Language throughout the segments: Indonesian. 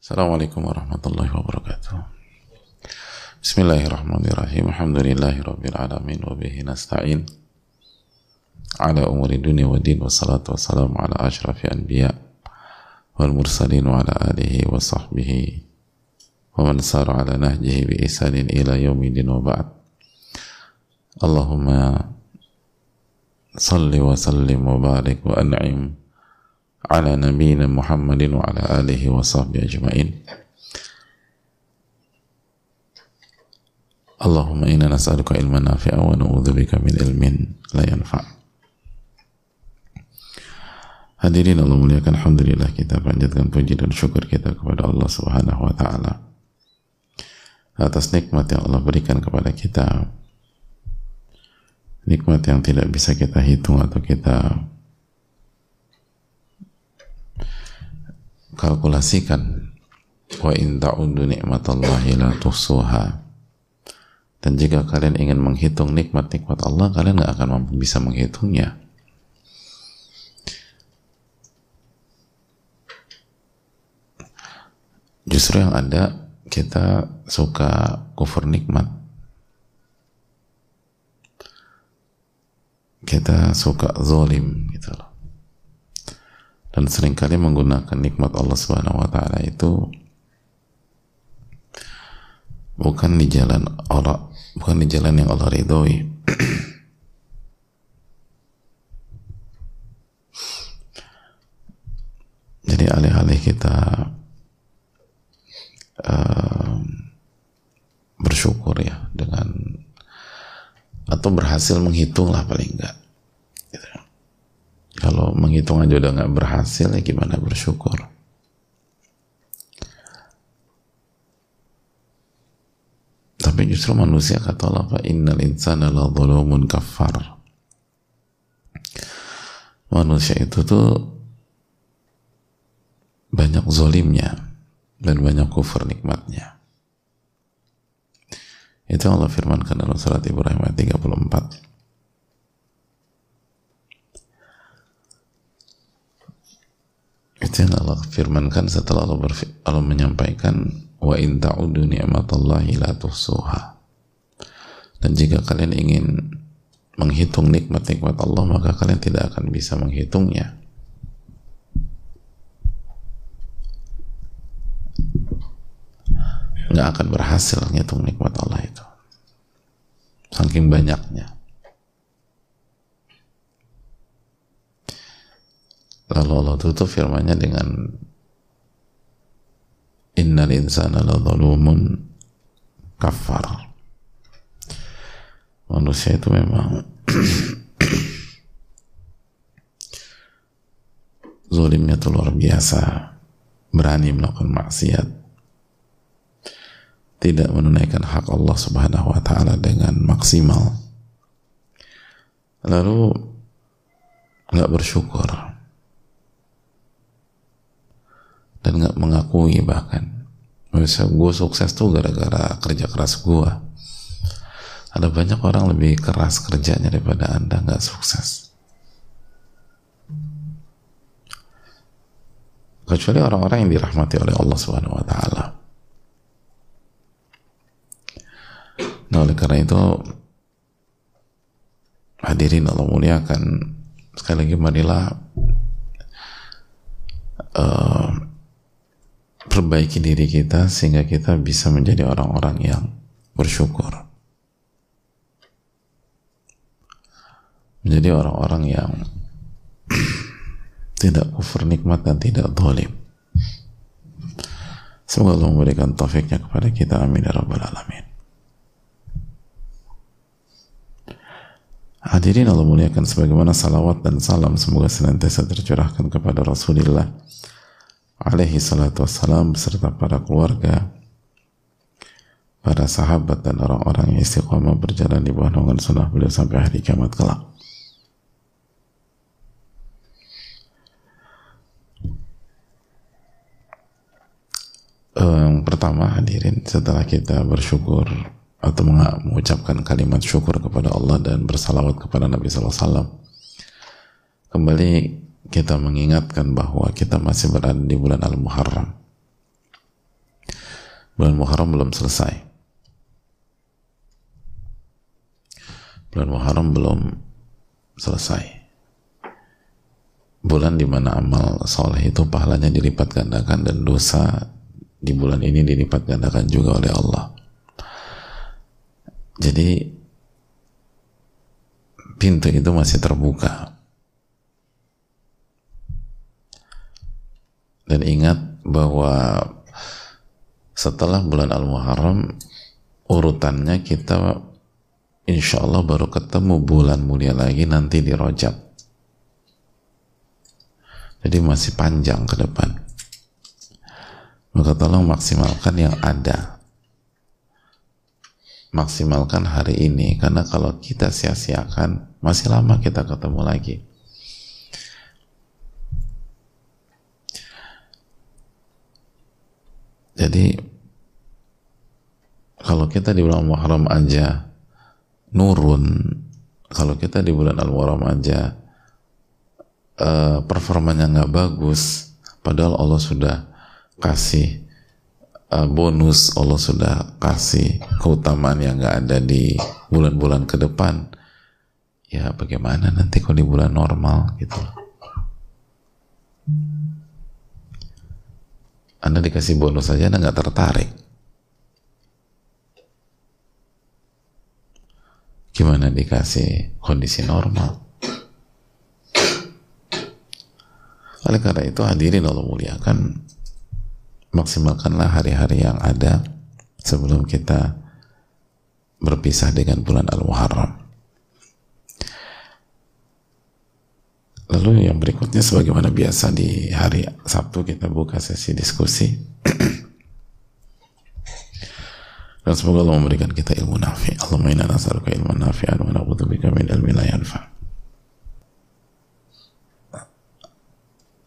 Assalamualaikum warahmatullahi wabarakatuh. Bismillahirrahmanirrahim. Alhamdulillahi rabbil alamin wa bihi nasta'in. Ala umuri dunia wa din wa salatu wassalamu ala ashrafi anbiya wal mursalin wa ala alihi wa sahbihi wa man sara ala nahjihi bi isanin ila yaumidin wa ba'd. Allahumma salli wa sallim wa barik wa an'im ala nabiyina Muhammadin wa ala alihi wa sahbihi ajma'in. Allahumma inna nas'aluka ilman nafi'a wa na'udzubika min ilmin la yanfa' Hadirin Allah muliakan Alhamdulillah kita panjatkan puji dan syukur kita kepada Allah subhanahu wa ta'ala atas nikmat yang Allah berikan kepada kita. Nikmat yang tidak bisa kita hitung atau kita kalkulasikan wa in ta'uddu ni'matallahi la tuhsuha. Dan jika kalian ingin menghitung nikmat-nikmat Allah kalian nggak akan mampu bisa menghitungnya. Justru yang ada kita suka kufur nikmat. Kita suka zolim gitu loh dan sering kali menggunakan nikmat Allah Subhanahu wa taala itu bukan di jalan Allah bukan di jalan yang Allah ridhoi. Jadi alih-alih kita uh, bersyukur ya dengan atau berhasil menghitung lah paling enggak kalau menghitung aja udah nggak berhasil ya gimana bersyukur? Tapi justru manusia kata Allah fa innal insana la dhulumun kafar manusia itu tuh banyak zolimnya dan banyak kufur nikmatnya. Itu Allah firmankan dalam surat Ibrahim ayat 34 itu yang Allah firmankan setelah Allah, Allah menyampaikan wa in ta'udu ni'matallahi la tuhsuha. Dan jika kalian ingin menghitung nikmat-nikmat Allah maka kalian tidak akan bisa menghitungnya. Nggak akan berhasil menghitung nikmat Allah itu. Saking banyaknya Lalu Allah tutup firmannya dengan Innal insana la zalumun kafar. Manusia itu memang zolimnya itu luar biasa berani melakukan maksiat tidak menunaikan hak Allah subhanahu wa ta'ala dengan maksimal lalu nggak bersyukur dan nggak mengakui bahkan. Bisa gue sukses tuh gara-gara kerja keras gue ada banyak orang lebih keras kerjanya daripada anda nggak sukses. Kecuali orang-orang yang dirahmati oleh Allah Subhanahu Wa Taala. Nah oleh karena itu hadirin Allah muliakan. Sekali lagi marilah uh, perbaiki diri kita sehingga kita bisa menjadi orang-orang yang bersyukur. Menjadi orang-orang yang tidak kufur nikmat dan tidak dolim. Semoga Allah memberikan taufiknya kepada kita. Amin ya rabbal alamin. Hadirin Allah muliakan sebagaimana salawat dan salam semoga senantiasa tercurahkan kepada Rasulullah alaihi salatu wassalam beserta para keluarga para sahabat dan orang-orang yang istiqomah berjalan di bawah naungan sunnah beliau sampai hari kiamat kelak. Yang pertama hadirin setelah kita bersyukur atau mengucapkan kalimat syukur kepada Allah dan bersalawat kepada Nabi SAW kembali kita mengingatkan bahwa kita masih berada di bulan Al-Muharram. Bulan Muharram belum selesai. Bulan Muharram belum selesai. Bulan di mana amal soleh itu pahalanya dilipat gandakan dan dosa di bulan ini dilipat gandakan juga oleh Allah. Jadi pintu itu masih terbuka dan ingat bahwa setelah bulan Al-Muharram urutannya kita insya Allah baru ketemu bulan mulia lagi nanti di Rojab. Jadi masih panjang ke depan. Maka tolong maksimalkan yang ada. Maksimalkan hari ini karena kalau kita sia-siakan masih lama kita ketemu lagi jadi kalau kita di bulan Muharram aja nurun kalau kita di bulan Al-Muharram aja uh, performanya nggak bagus padahal Allah sudah kasih uh, bonus Allah sudah kasih keutamaan yang nggak ada di bulan-bulan ke depan ya bagaimana nanti kalau di bulan normal gitu Anda dikasih bonus saja Anda nggak tertarik. Gimana dikasih kondisi normal? Oleh karena itu hadirin Allah muliakan maksimalkanlah hari-hari yang ada sebelum kita berpisah dengan bulan Al-Muharram lalu yang berikutnya sebagaimana biasa di hari Sabtu kita buka sesi diskusi Dan semoga Allah memberikan kita ilmu nafi. Allahumma inna nas'aluka ilman nafi'an wa na'udzubika min ilmin la yanfa.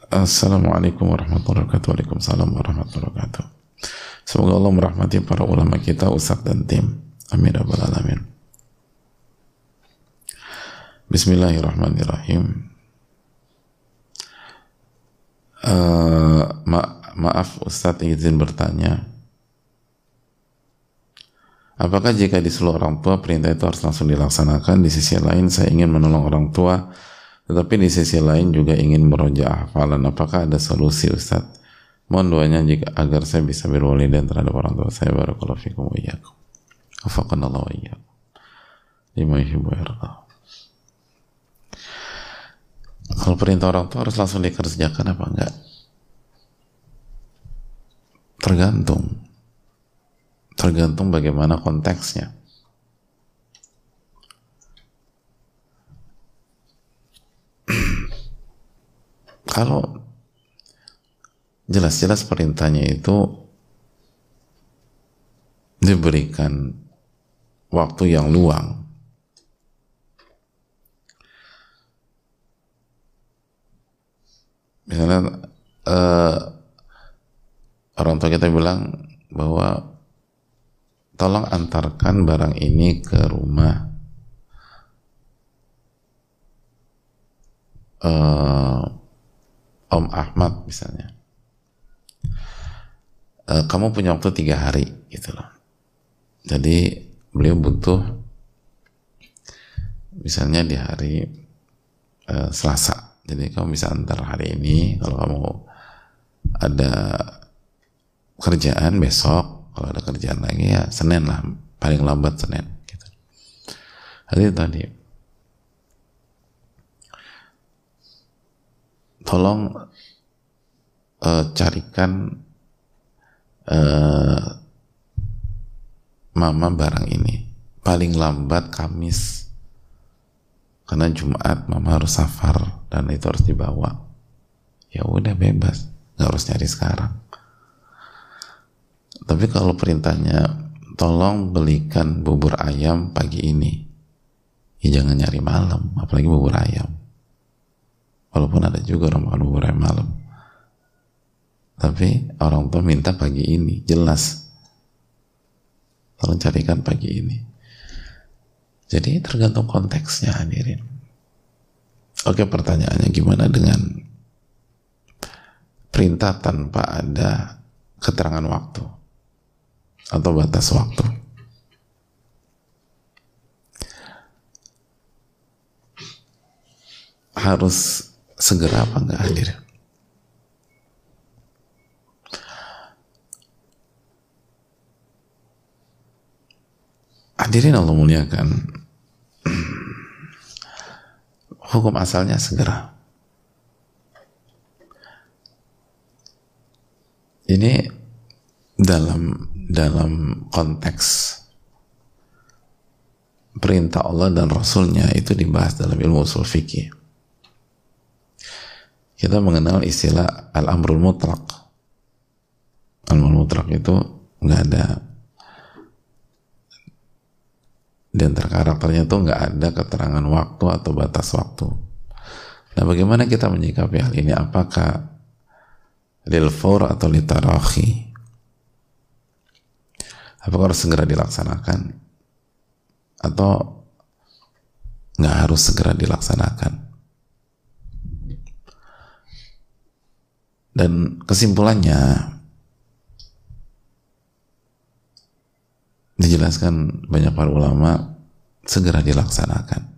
Assalamualaikum warahmatullahi wabarakatuh. Waalaikumsalam warahmatullahi wabarakatuh. Semoga Allah merahmati para ulama kita, Ustaz dan tim. Amin ya rabbal alamin. Bismillahirrahmanirrahim. Uh, ma maaf Ustadz izin bertanya Apakah jika disuruh orang tua perintah itu harus langsung dilaksanakan? Di sisi lain saya ingin menolong orang tua, tetapi di sisi lain juga ingin meroja hafalan. Apakah ada solusi Ustadz? Mohon doanya jika agar saya bisa berwalidain terhadap orang tua saya. Barakallahu fikum wa iyyakum. Wafaqanallahu wa iyyakum. Lima yuhibbu Kalau perintah orang tua harus langsung dikerjakan apa enggak? Tergantung. Tergantung bagaimana konteksnya. Kalau jelas-jelas perintahnya itu diberikan waktu yang luang misalnya uh, orang tua kita bilang bahwa tolong antarkan barang ini ke rumah. Uh, Om Ahmad misalnya. Uh, kamu punya waktu tiga hari gitu loh. Jadi beliau butuh misalnya di hari uh, Selasa jadi kamu bisa antar hari ini kalau kamu ada kerjaan besok kalau ada kerjaan lagi ya Senin lah paling lambat Senin gitu. Jadi tadi. Tolong uh, carikan uh, mama barang ini. Paling lambat Kamis karena Jumat mama harus safar dan itu harus dibawa ya udah bebas nggak harus nyari sekarang tapi kalau perintahnya tolong belikan bubur ayam pagi ini, ya jangan nyari malam, apalagi bubur ayam. Walaupun ada juga orang makan bubur ayam malam. Tapi orang tua minta pagi ini, jelas. Tolong carikan pagi ini. Jadi tergantung konteksnya hadirin. Oke pertanyaannya gimana dengan perintah tanpa ada keterangan waktu? atau batas waktu. Harus segera apa enggak hadir? Hadirin Allah muliakan. Hukum asalnya segera. Ini dalam dalam konteks perintah Allah dan Rasulnya itu dibahas dalam ilmu usul fikih. Kita mengenal istilah al-amrul mutlak. Al-amrul mutlak itu nggak ada di antara karakternya tuh nggak ada keterangan waktu atau batas waktu. Nah, bagaimana kita menyikapi hal ini? Apakah lil atau litarahi? apakah harus segera dilaksanakan atau nggak harus segera dilaksanakan dan kesimpulannya dijelaskan banyak para ulama segera dilaksanakan.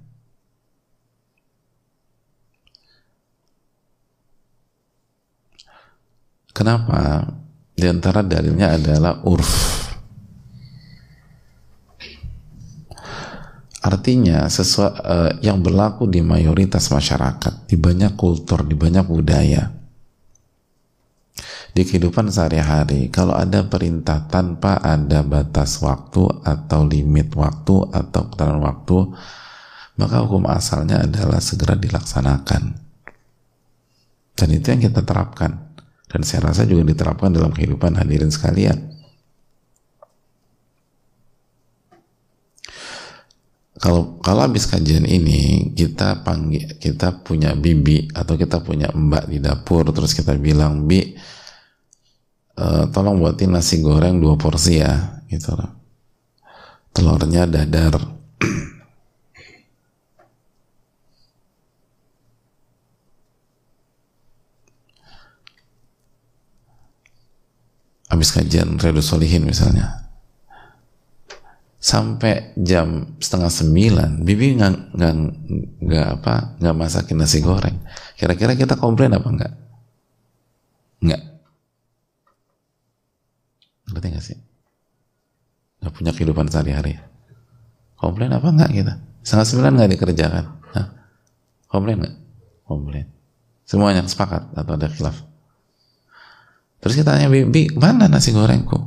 Kenapa? Di antara dalilnya adalah urf. Artinya sesuatu uh, eh, yang berlaku di mayoritas masyarakat, di banyak kultur, di banyak budaya, di kehidupan sehari-hari, kalau ada perintah tanpa ada batas waktu atau limit waktu atau keterangan waktu, maka hukum asalnya adalah segera dilaksanakan. Dan itu yang kita terapkan. Dan saya rasa juga diterapkan dalam kehidupan hadirin sekalian. kalau kalau habis kajian ini kita panggil kita punya bibi atau kita punya mbak di dapur terus kita bilang bi uh, tolong buatin nasi goreng dua porsi ya gitu loh. Telurnya dadar. Habis kajian Redus Solihin misalnya. Sampai jam setengah sembilan bibi nggak nggak nggak apa nggak masakin nasi goreng. Kira-kira kita komplain apa enggak? Enggak ngerti nggak sih? Nggak punya kehidupan sehari-hari. Komplain apa enggak kita setengah sembilan nggak dikerjakan. Hah? komplain nggak? Komplain. Semuanya sepakat atau ada khilaf. Terus kita tanya bibi mana nasi gorengku?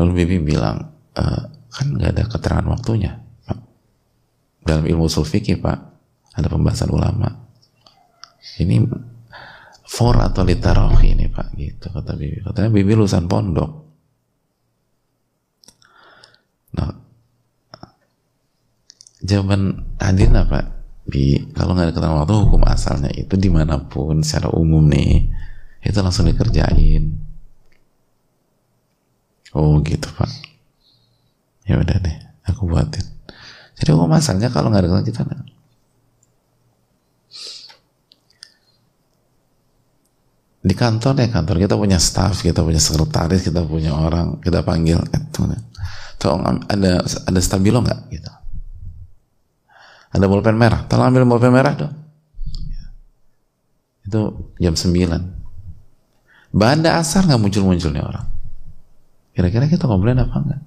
Lalu bibi bilang uh, kan nggak ada keterangan waktunya Pak. dalam ilmu usul fikih Pak ada pembahasan ulama. Ini for atau litarohi ini Pak gitu kata Bibi. Katanya Bibi lulusan pondok. Nah jawaban Adin apa Bi kalau nggak ada keterangan waktu hukum asalnya itu di mana pun secara umum nih itu langsung dikerjain. Oh gitu Pak. Ya udah deh aku buatin. Jadi kok masalahnya kalau nggak ada kita di kantor ya kantor. Kita punya staff kita punya sekretaris kita punya orang kita panggil eh, tolong ada ada stabilo nggak? Gitu. Ada bolpen merah. Tolong ambil bolpen merah dong. Itu jam 9 banda asar nggak muncul munculnya orang? Kira-kira kita komplain apa enggak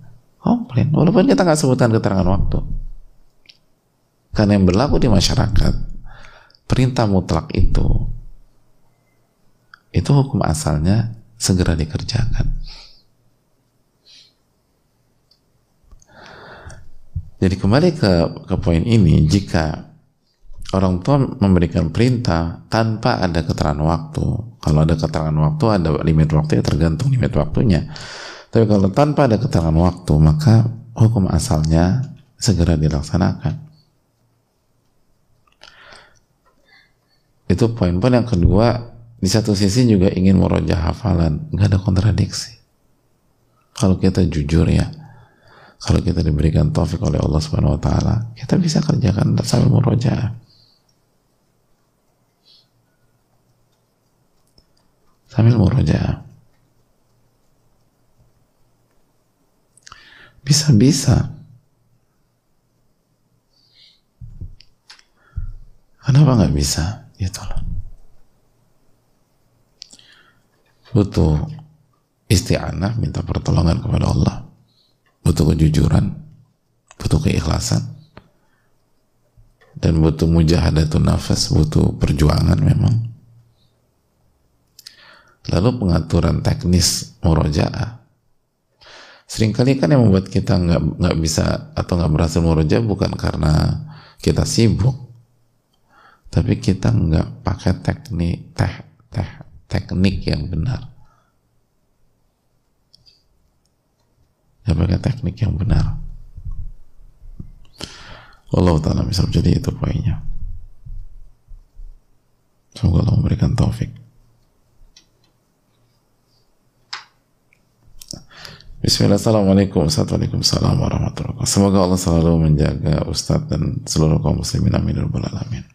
komplain. Walaupun kita nggak sebutkan keterangan waktu. Karena yang berlaku di masyarakat perintah mutlak itu itu hukum asalnya segera dikerjakan. Jadi kembali ke ke poin ini jika orang tua memberikan perintah tanpa ada keterangan waktu. Kalau ada keterangan waktu ada limit waktu ya tergantung limit waktunya. Tapi kalau tanpa ada keterangan waktu, maka hukum asalnya segera dilaksanakan. Itu poin-poin yang kedua, di satu sisi juga ingin merojah hafalan, nggak ada kontradiksi. Kalau kita jujur ya, kalau kita diberikan taufik oleh Allah Subhanahu wa taala, kita bisa kerjakan sambil merojah. Sambil merojah. Bisa-bisa. Kenapa nggak bisa? Itu loh. Butuh isti'anah, minta pertolongan kepada Allah. Butuh kejujuran, butuh keikhlasan, dan butuh mujahadatun nafas, butuh perjuangan memang. Lalu pengaturan teknis murojaah. Seringkali kan yang membuat kita nggak nggak bisa atau nggak berhasil murojaah bukan karena kita sibuk, tapi kita nggak pakai teknik teh, teh, teknik yang benar. Nggak pakai teknik yang benar. Allah Ta'ala bisa jadi itu poinnya. Semoga Allah memberikan taufik. Bismillah, Assalamualaikum Waalaikumsalam warahmatullahi wabarakatuh Semoga Allah selalu menjaga Ustadz dan seluruh kaum muslimin amin alamin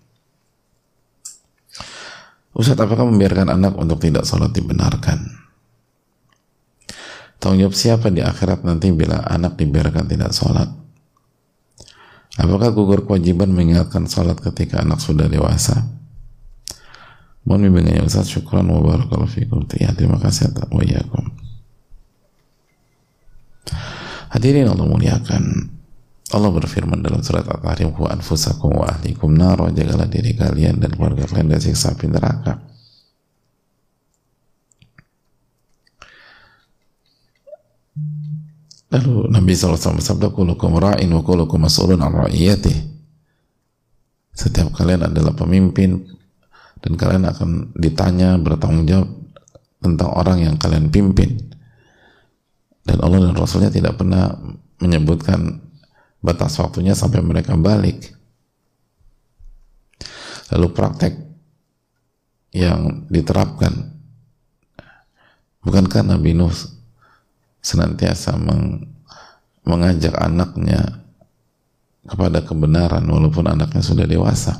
Ustadz apakah membiarkan anak untuk tidak sholat dibenarkan? Tanggung jawab siapa di akhirat nanti bila anak dibiarkan tidak sholat? Apakah gugur kewajiban mengingatkan sholat ketika anak sudah dewasa? Mohon bimbingannya Ustaz, syukran wa barakallahu fikum. Ya, terima kasih atas wa yakum. Hadirin Allah muliakan. Allah berfirman dalam surat At-Tahrim wa anfusakum wa ahlikum naro jagalah diri kalian dan keluarga kalian dari siksa api neraka. Lalu Nabi SAW bersabda, Kulukum ra'in wa kulukum mas'ulun al ra'iyatih. Setiap kalian adalah pemimpin dan kalian akan ditanya bertanggung jawab tentang orang yang kalian pimpin. Dan Allah dan Rasulnya tidak pernah menyebutkan batas waktunya sampai mereka balik. Lalu praktek yang diterapkan bukankah Nabi Nuh senantiasa meng, mengajak anaknya kepada kebenaran walaupun anaknya sudah dewasa.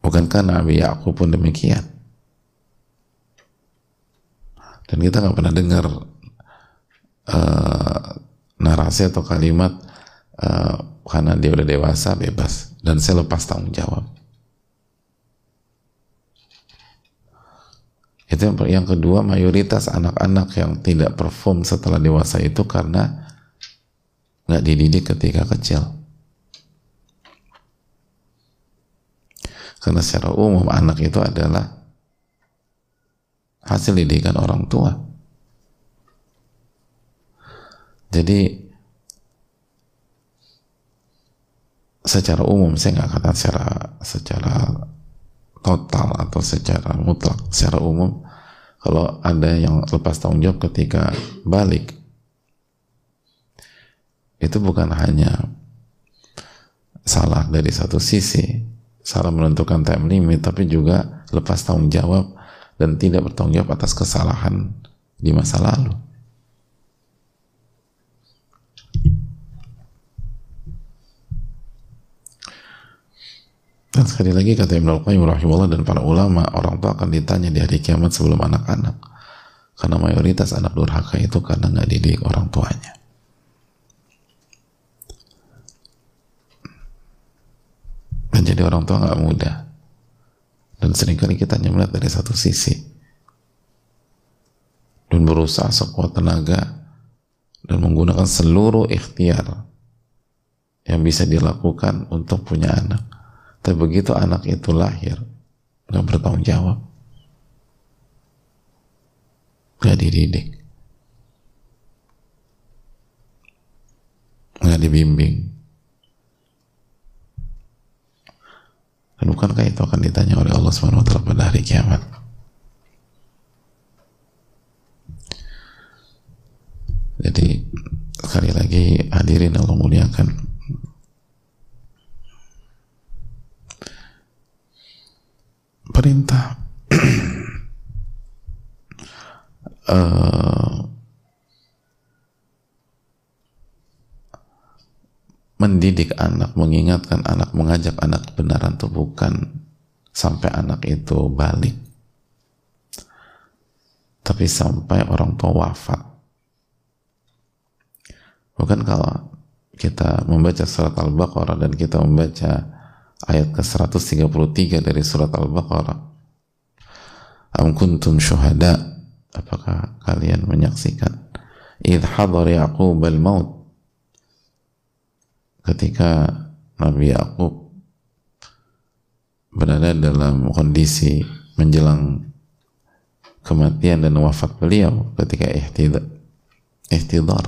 Bukankah Nabi Yakub pun demikian? Dan kita nggak pernah dengar uh, narasi atau kalimat uh, karena dia udah dewasa bebas dan saya lepas tanggung jawab. Itu yang, yang kedua, mayoritas anak-anak yang tidak perform setelah dewasa itu karena nggak dididik ketika kecil. Karena secara umum anak itu adalah hasil didikan orang tua. Jadi secara umum saya nggak kata secara secara total atau secara mutlak. Secara umum kalau ada yang lepas tanggung jawab ketika balik itu bukan hanya salah dari satu sisi salah menentukan time limit tapi juga lepas tanggung jawab dan tidak bertanggung jawab atas kesalahan di masa lalu Dan sekali lagi kata Ibn Al-Qayyim rahimahullah dan para ulama, orang tua akan ditanya di hari kiamat sebelum anak-anak. Karena mayoritas anak durhaka itu karena nggak didik orang tuanya. Menjadi orang tua nggak mudah. Dan sering kali kita hanya melihat dari satu sisi. Dan berusaha sekuat tenaga dan menggunakan seluruh ikhtiar yang bisa dilakukan untuk punya anak tapi begitu anak itu lahir, nggak bertanggung jawab, nggak dididik, nggak dibimbing. Dan bukankah itu akan ditanya oleh Allah SWT pada hari kiamat? Jadi sekali lagi hadirin Allah muliakan perintah uh, mendidik anak, mengingatkan anak, mengajak anak kebenaran itu bukan sampai anak itu balik, tapi sampai orang tua wafat. bukan kalau kita membaca surat Al-Baqarah dan kita membaca ayat ke-133 dari surat Al-Baqarah. Am kuntum syuhada? Apakah kalian menyaksikan? Idh hadar Yaqub al-maut. Ketika Nabi Yaqub berada dalam kondisi menjelang kematian dan wafat beliau ketika ihtidar, ihtidar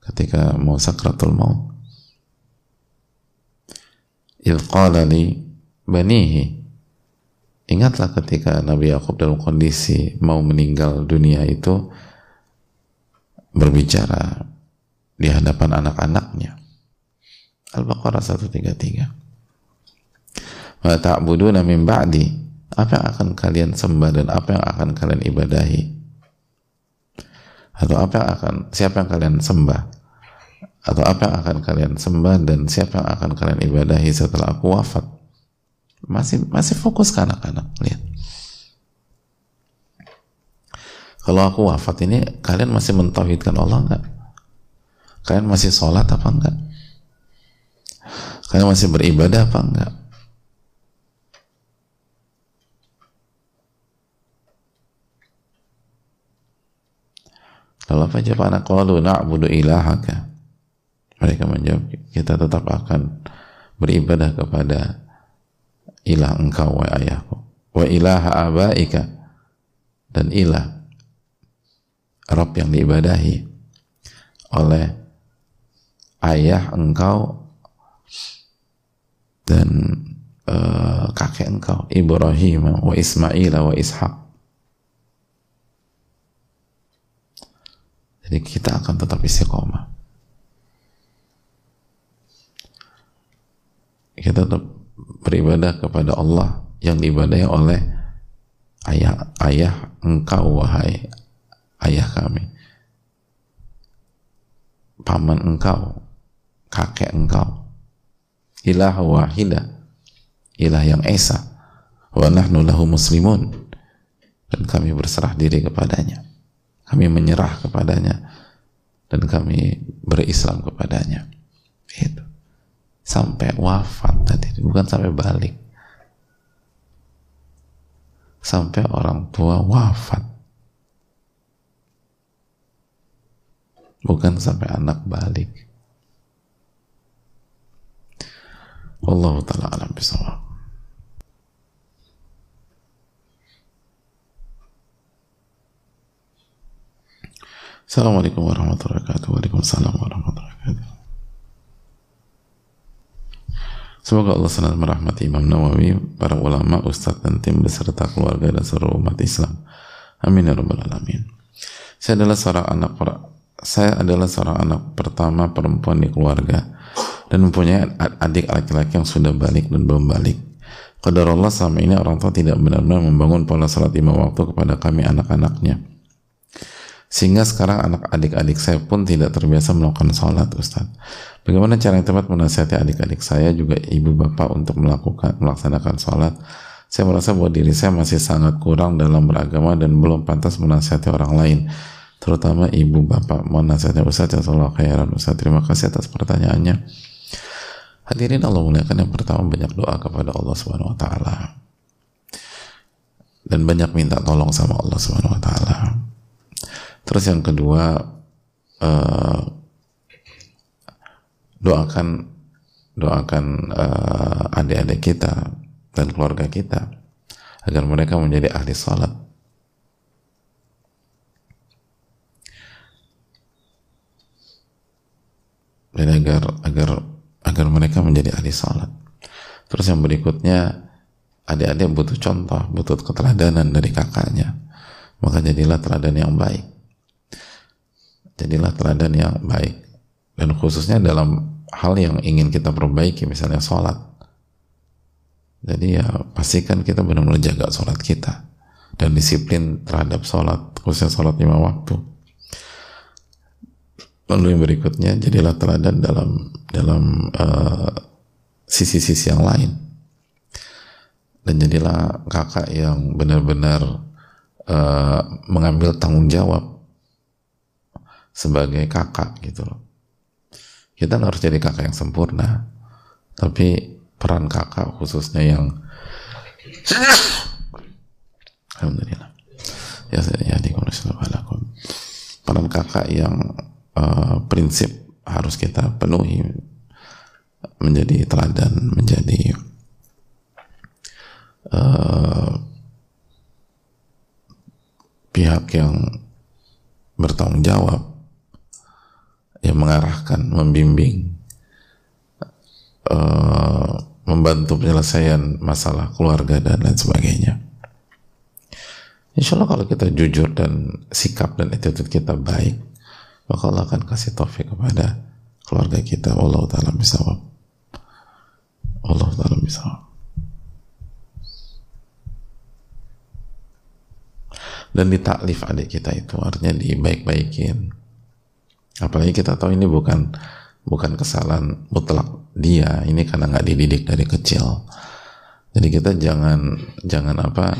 ketika mau sakratul maut idh qala li banihi. Ingatlah ketika Nabi Yakub dalam kondisi mau meninggal dunia itu berbicara di hadapan anak-anaknya. Al-Baqarah 133 wa ta'buduna min ba'di. Apa yang akan kalian sembah dan apa yang akan kalian ibadahi? Atau apa yang akan siapa yang kalian sembah atau apa yang akan kalian sembah dan siapa yang akan kalian ibadahi setelah aku wafat. Masih masih fokus ke anak-anak lihat. Kalau aku wafat ini kalian masih mentauhidkan Allah enggak? Kalian masih sholat apa enggak? Kalian masih beribadah apa enggak? Lalu apa jawab anak? Qalu na'budu ilahaka mereka menjawab, kita tetap akan beribadah kepada ilah engkau wa ayahku. Wa ilaha abaika. Dan ilah Rob yang diibadahi oleh ayah engkau dan uh, kakek engkau Ibrahim wa Ismail wa Ishak. Jadi kita akan tetap istiqomah kita tetap beribadah kepada Allah yang diibadahi oleh ayah ayah engkau wahai ayah kami. Paman engkau kakek engkau. Ilah wahida ilah yang esa. Wa nahnu lahu muslimun. Dan kami berserah diri kepadanya. Kami menyerah kepadanya. Dan kami berislam kepadanya. Itu sampai wafat tadi. Bukan sampai balik. Sampai orang tua wafat. Bukan sampai anak balik. Allah taala alam bisawab. Assalamualaikum warahmatullahi wabarakatuh. Waalaikumsalam warahmatullahi wabarakatuh Semoga Allah senantiasa merahmati Imam Nawawi, para ulama, ustadz dan tim beserta keluarga dan seluruh umat Islam. Amin ya rabbal alamin. Saya adalah seorang anak saya adalah seorang anak pertama perempuan di keluarga dan mempunyai adik laki-laki yang sudah balik dan belum balik. Qadar Allah selama ini orang tua tidak benar-benar membangun pola salat lima waktu kepada kami anak-anaknya. Sehingga sekarang anak adik-adik saya pun tidak terbiasa melakukan sholat Ustaz. Bagaimana cara yang tepat menasihati adik-adik saya juga ibu bapak untuk melakukan melaksanakan sholat? Saya merasa bahwa diri saya masih sangat kurang dalam beragama dan belum pantas menasihati orang lain, terutama ibu bapak. Mohon nasihatnya Ustaz, Jazakallah khairan Ustaz. Terima kasih atas pertanyaannya. Hadirin Allah muliakan yang pertama banyak doa kepada Allah Subhanahu wa taala. Dan banyak minta tolong sama Allah Subhanahu wa taala. Terus yang kedua uh, doakan doakan uh, adik-adik kita dan keluarga kita agar mereka menjadi ahli salat. Dan agar agar agar mereka menjadi ahli salat. Terus yang berikutnya adik-adik butuh contoh, butuh keteladanan dari kakaknya. Maka jadilah teladan yang baik. Jadilah teladan yang baik. Dan khususnya dalam hal yang ingin kita perbaiki misalnya sholat. Jadi ya pastikan kita benar-benar jaga sholat kita. Dan disiplin terhadap sholat khususnya sholat lima waktu. Lalu yang berikutnya jadilah teladan dalam dalam uh, sisi-sisi yang lain. Dan jadilah kakak yang benar-benar uh, mengambil tanggung jawab sebagai kakak gitu loh. Kita harus jadi kakak yang sempurna tapi peran kakak khususnya yang Alhamdulillah. Ya saya jadi peran kakak yang uh, prinsip harus kita penuhi menjadi teladan menjadi uh, pihak yang bertanggung jawab yang mengarahkan, membimbing, uh, membantu penyelesaian masalah keluarga dan lain sebagainya. Insya Allah kalau kita jujur dan sikap dan attitude kita baik, maka Allah akan kasih taufik kepada keluarga kita. Allah Ta'ala bisawab. Allah Ta'ala bisawab. dan ditaklif adik kita itu artinya dibaik-baikin apalagi kita tahu ini bukan bukan kesalahan mutlak dia. Ini karena nggak dididik dari kecil. Jadi kita jangan jangan apa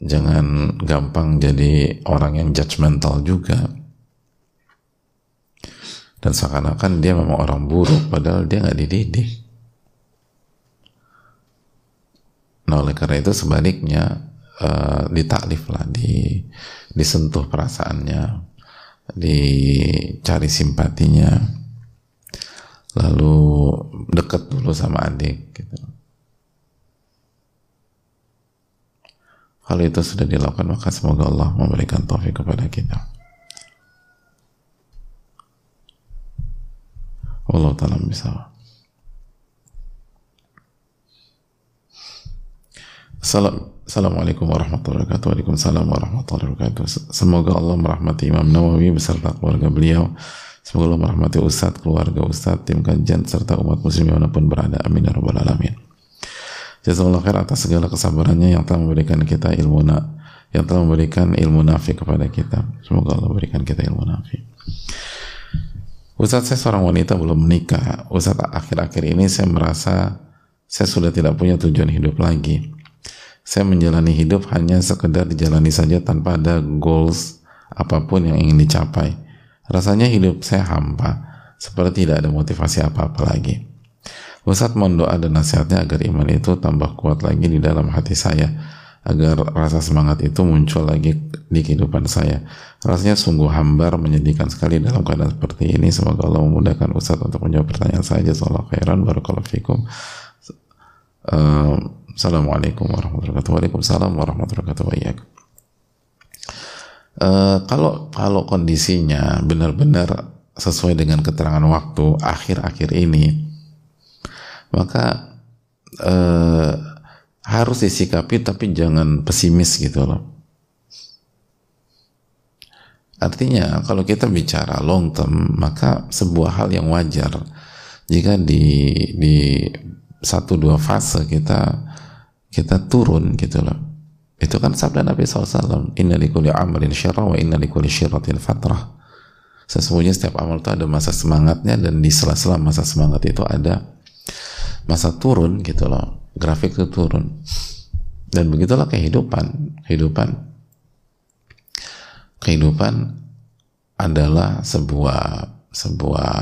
jangan gampang jadi orang yang judgmental juga. Dan seakan-akan dia memang orang buruk padahal dia nggak dididik. Nah oleh karena itu sebaliknya uh, ditaklif lah, di, disentuh perasaannya, dicari simpatinya, lalu deket dulu sama adik. Gitu. Kalau itu sudah dilakukan, maka semoga Allah memberikan taufik kepada kita. Allah Ta'ala bisa. Salam Assalamualaikum warahmatullahi wabarakatuh. Waalaikumsalam warahmatullahi wabarakatuh. Semoga Allah merahmati Imam Nawawi beserta keluarga beliau. Semoga Allah merahmati Ustadz, keluarga Ustadz, tim kajian, serta umat muslim pun berada. Amin ya rabbal alamin. Jazakallah khair atas segala kesabarannya yang telah memberikan kita ilmu na yang telah memberikan ilmu nafi kepada kita. Semoga Allah berikan kita ilmu nafi. Ustadz saya seorang wanita belum menikah. Ustadz akhir-akhir ini saya merasa saya sudah tidak punya tujuan hidup lagi saya menjalani hidup hanya sekedar dijalani saja tanpa ada goals apa pun yang ingin dicapai. Rasanya hidup saya hampa, seperti tidak ada motivasi apa-apa lagi. Ustadz mohon doa dan nasihatnya agar iman itu tambah kuat lagi di dalam hati saya, agar rasa semangat itu muncul lagi di kehidupan saya. Rasanya sungguh hambar, menyedihkan sekali dalam keadaan seperti ini. Semoga Allah memudahkan Ustadz untuk menjawab pertanyaan saya. Jazakallah khairan, barakallahu fikum. Uh, Assalamualaikum warahmatullahi wabarakatuh. Waalaikumsalam warahmatullahi wabarakatuh. Uh, kalau kalau kondisinya benar-benar sesuai dengan keterangan waktu akhir-akhir ini, maka uh, harus disikapi tapi jangan pesimis gitu loh. Artinya kalau kita bicara long term, maka sebuah hal yang wajar jika di di satu dua fase kita kita turun gitu loh. Itu kan sabda Nabi SAW inna likulli amalin syirah wa inna likulli syiratin fatrah. Sesungguhnya setiap amal itu ada masa semangatnya dan di sela-sela masa semangat itu ada masa turun gitu loh. Grafik itu turun. Dan begitulah kehidupan. Kehidupan kehidupan adalah sebuah sebuah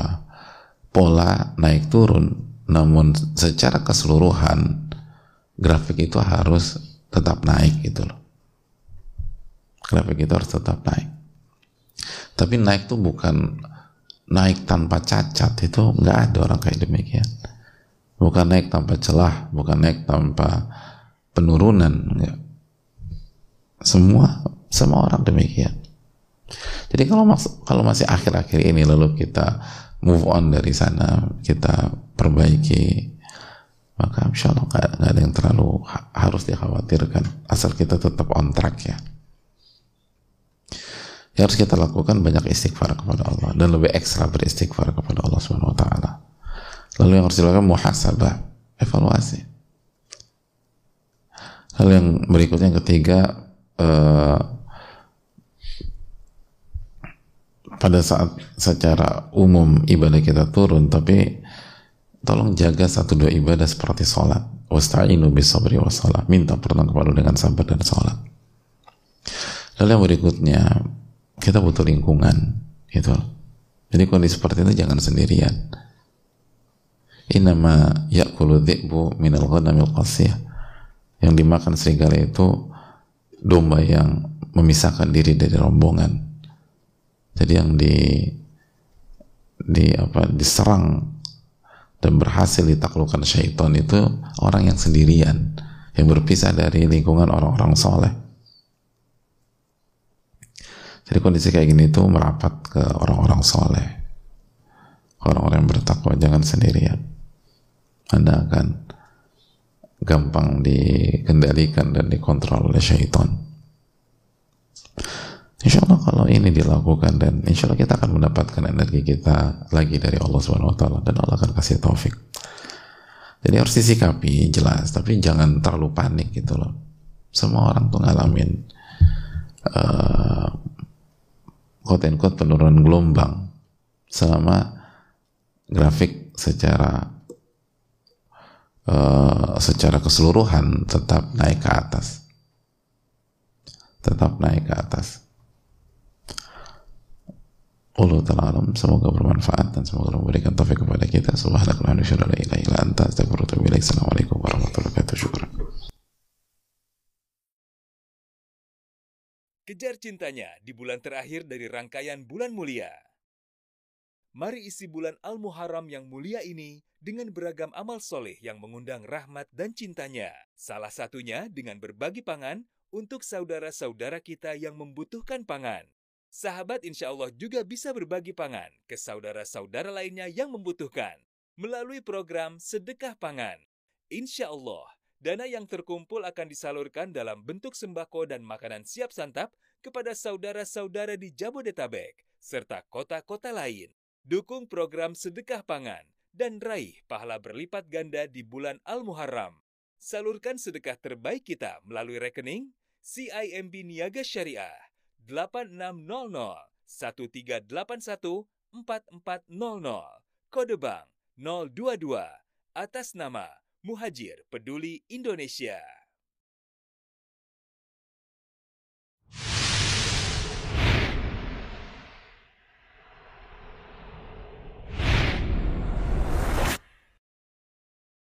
pola naik turun. Namun secara keseluruhan grafik itu harus tetap naik gitu loh. Grafik itu harus tetap naik. Tapi naik tuh bukan naik tanpa cacat itu nggak ada orang kayak demikian. Bukan naik tanpa celah bukan naik tanpa penurunan enggak. semua semua orang demikian. Jadi kalau kalau masih akhir-akhir ini lalu kita move on dari sana kita perbaiki maka insya Allah gak, ada yang terlalu ha harus dikhawatirkan asal kita tetap on track ya yang harus kita lakukan banyak istighfar kepada Allah dan lebih ekstra beristighfar kepada Allah Subhanahu wa taala. Lalu yang harus dilakukan muhasabah, evaluasi. Lalu yang berikutnya yang ketiga uh, pada saat secara umum ibadah kita turun tapi tolong jaga satu dua ibadah seperti sholat wasta'inu bisabri wassalam minta pertolongan kepada dengan sabar dan sholat lalu yang berikutnya kita butuh lingkungan gitu Jadi kondisi seperti itu jangan sendirian. Inama yakulu dhi'bu minal ghanamil qasiyah. Yang dimakan serigala itu domba yang memisahkan diri dari rombongan. Jadi yang di di apa diserang dan berhasil ditaklukkan syaitan itu orang yang sendirian yang berpisah dari lingkungan orang-orang soleh. Jadi kondisi kayak gini itu merapat ke orang-orang soleh. Orang-orang yang bertakwa jangan sendirian. Anda akan gampang dikendalikan dan dikontrol oleh syaitan Insya Allah kalau ini dilakukan dan insya Allah kita akan mendapatkan energi kita lagi dari Allah Subhanahu Wa Taala dan Allah akan kasih taufik. Jadi harus disikapi jelas, tapi jangan terlalu panik gitu loh. Semua orang tuh ngalamin uh, quote penurunan gelombang selama grafik secara uh, secara keseluruhan tetap naik ke atas tetap naik ke atas Allah Ta'ala alam semoga bermanfaat dan semoga memberikan taufik kepada kita subhanallah wa assalamualaikum warahmatullahi wabarakatuh Kejar cintanya di bulan terakhir dari rangkaian bulan mulia. Mari isi bulan Al-Muharram yang mulia ini dengan beragam amal soleh yang mengundang rahmat dan cintanya. Salah satunya dengan berbagi pangan untuk saudara-saudara kita yang membutuhkan pangan. Sahabat insya Allah juga bisa berbagi pangan ke saudara-saudara lainnya yang membutuhkan melalui program Sedekah Pangan. Insya Allah, dana yang terkumpul akan disalurkan dalam bentuk sembako dan makanan siap santap kepada saudara-saudara di Jabodetabek serta kota-kota lain. Dukung program Sedekah Pangan dan raih pahala berlipat ganda di bulan Al-Muharram. Salurkan sedekah terbaik kita melalui rekening CIMB Niaga Syariah 8600 1381 4400 kode bank 022 atas nama Muhajir Peduli Indonesia.